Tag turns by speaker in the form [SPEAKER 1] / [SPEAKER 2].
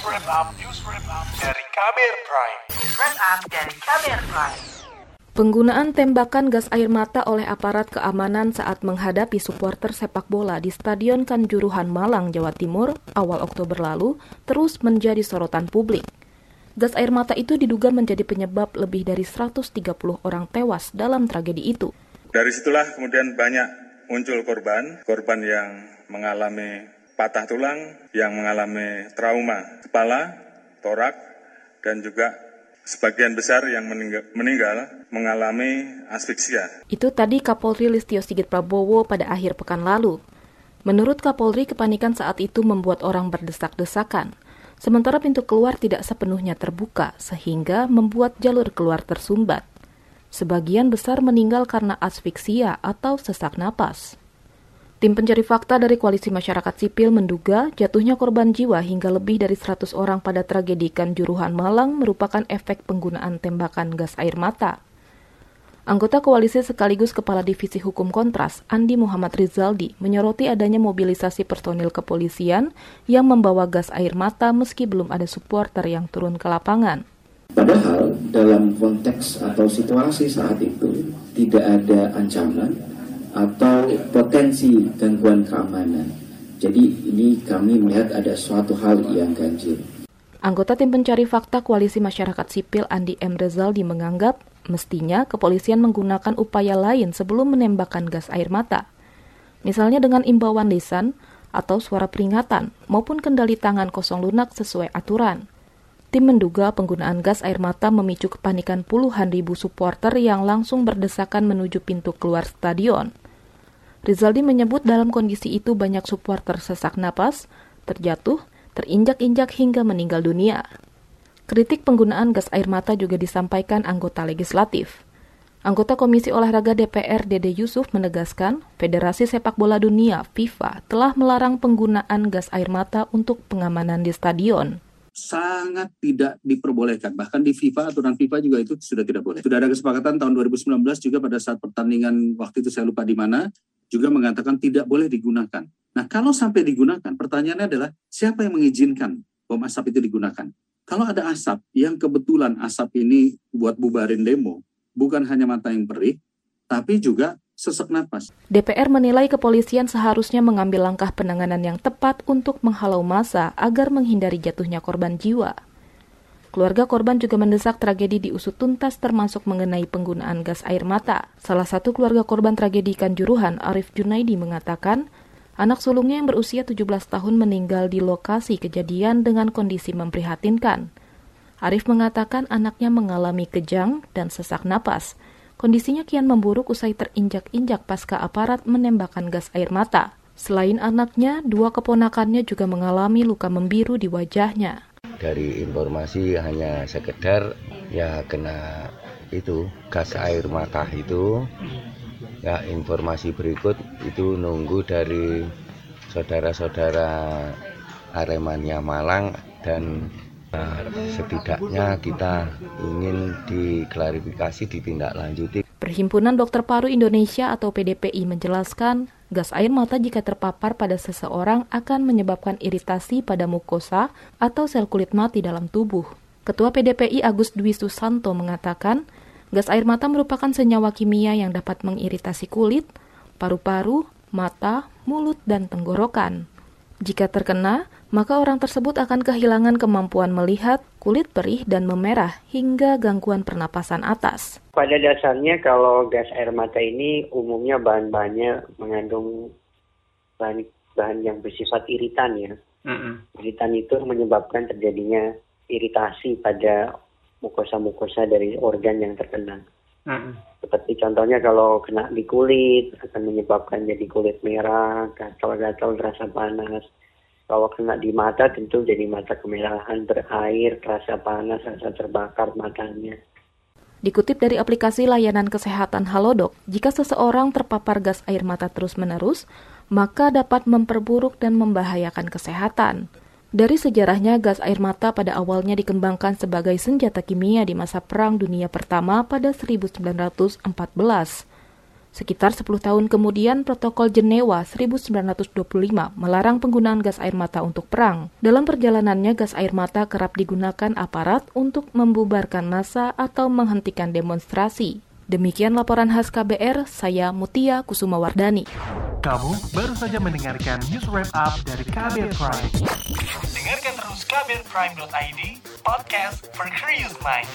[SPEAKER 1] News Wrap Up, News Wrap Up dari Kamer Prime.
[SPEAKER 2] News Wrap Up dari Kamer Prime.
[SPEAKER 3] Penggunaan tembakan gas air mata oleh aparat keamanan saat menghadapi supporter sepak bola di Stadion Kanjuruhan Malang, Jawa Timur awal Oktober lalu terus menjadi sorotan publik. Gas air mata itu diduga menjadi penyebab lebih dari 130 orang tewas dalam tragedi itu.
[SPEAKER 4] Dari situlah kemudian banyak muncul korban, korban yang mengalami patah tulang, yang mengalami trauma kepala, torak, dan juga sebagian besar yang meninggal, meninggal mengalami asfiksia.
[SPEAKER 3] Itu tadi Kapolri Listio Sigit Prabowo pada akhir pekan lalu. Menurut Kapolri, kepanikan saat itu membuat orang berdesak-desakan. Sementara pintu keluar tidak sepenuhnya terbuka, sehingga membuat jalur keluar tersumbat. Sebagian besar meninggal karena asfiksia atau sesak napas. Tim pencari fakta dari Koalisi Masyarakat Sipil menduga jatuhnya korban jiwa hingga lebih dari 100 orang pada tragedi Kanjuruhan Malang merupakan efek penggunaan tembakan gas air mata. Anggota koalisi sekaligus Kepala Divisi Hukum Kontras, Andi Muhammad Rizaldi, menyoroti adanya mobilisasi personil kepolisian yang membawa gas air mata meski belum ada supporter yang turun ke lapangan.
[SPEAKER 5] Padahal dalam konteks atau situasi saat itu tidak ada ancaman atau potensi gangguan keamanan. Jadi ini kami melihat ada suatu hal yang ganjil.
[SPEAKER 3] Anggota tim pencari fakta Koalisi Masyarakat Sipil Andi M. Rezaldi menganggap mestinya kepolisian menggunakan upaya lain sebelum menembakkan gas air mata. Misalnya dengan imbauan lisan atau suara peringatan maupun kendali tangan kosong lunak sesuai aturan. Tim menduga penggunaan gas air mata memicu kepanikan puluhan ribu supporter yang langsung berdesakan menuju pintu keluar stadion. Rizaldi menyebut dalam kondisi itu banyak supporter sesak napas, terjatuh, terinjak-injak hingga meninggal dunia. Kritik penggunaan gas air mata juga disampaikan anggota legislatif. Anggota Komisi Olahraga DPR Dede Yusuf menegaskan, Federasi Sepak Bola Dunia FIFA telah melarang penggunaan gas air mata untuk pengamanan di stadion
[SPEAKER 6] sangat tidak diperbolehkan. Bahkan di FIFA, aturan FIFA juga itu sudah tidak boleh. Sudah ada kesepakatan tahun 2019 juga pada saat pertandingan waktu itu saya lupa di mana, juga mengatakan tidak boleh digunakan. Nah, kalau sampai digunakan, pertanyaannya adalah siapa yang mengizinkan bom asap itu digunakan? Kalau ada asap yang kebetulan asap ini buat bubarin demo, bukan hanya mata yang perih, tapi juga sesak napas.
[SPEAKER 3] DPR menilai kepolisian seharusnya mengambil langkah penanganan yang tepat untuk menghalau masa agar menghindari jatuhnya korban jiwa. Keluarga korban juga mendesak tragedi diusut tuntas termasuk mengenai penggunaan gas air mata. Salah satu keluarga korban tragedi Kanjuruhan, Arif Junaidi mengatakan, anak sulungnya yang berusia 17 tahun meninggal di lokasi kejadian dengan kondisi memprihatinkan. Arif mengatakan anaknya mengalami kejang dan sesak napas. Kondisinya kian memburuk usai terinjak-injak pasca aparat menembakkan gas air mata. Selain anaknya, dua keponakannya juga mengalami luka membiru di wajahnya
[SPEAKER 7] dari informasi hanya sekedar ya kena itu gas air mata itu. Ya informasi berikut itu nunggu dari saudara-saudara Aremania Malang dan Nah, setidaknya kita ingin diklarifikasi ditindaklanjuti.
[SPEAKER 3] Perhimpunan Dokter Paru Indonesia atau PDPI menjelaskan, gas air mata jika terpapar pada seseorang akan menyebabkan iritasi pada mukosa atau sel kulit mati dalam tubuh. Ketua PDPI Agus Dwi Susanto mengatakan, gas air mata merupakan senyawa kimia yang dapat mengiritasi kulit, paru-paru, mata, mulut, dan tenggorokan. Jika terkena, maka orang tersebut akan kehilangan kemampuan melihat, kulit perih dan memerah hingga gangguan pernapasan atas.
[SPEAKER 8] Pada dasarnya kalau gas air mata ini umumnya bahan-bahannya mengandung bahan, bahan yang bersifat iritan ya. Mm-hmm. Iritan itu menyebabkan terjadinya iritasi pada mukosa-mukosa dari organ yang terkena. Mm-hmm. Seperti contohnya kalau kena di kulit akan menyebabkan jadi kulit merah, gatal-gatal, rasa panas. Kalau kena di mata tentu jadi mata kemerahan, berair, rasa panas, rasa terbakar matanya.
[SPEAKER 3] Dikutip dari aplikasi layanan kesehatan Halodoc, jika seseorang terpapar gas air mata terus-menerus, maka dapat memperburuk dan membahayakan kesehatan. Dari sejarahnya, gas air mata pada awalnya dikembangkan sebagai senjata kimia di masa Perang Dunia Pertama pada 1914. Sekitar 10 tahun kemudian, Protokol Jenewa 1925 melarang penggunaan gas air mata untuk perang. Dalam perjalanannya, gas air mata kerap digunakan aparat untuk membubarkan massa atau menghentikan demonstrasi. Demikian laporan khas KBR, saya Mutia Kusuma Wardani.
[SPEAKER 1] Kamu baru saja mendengarkan news wrap up dari KBR Prime. Dengarkan terus kbrprime.id, podcast for curious mind.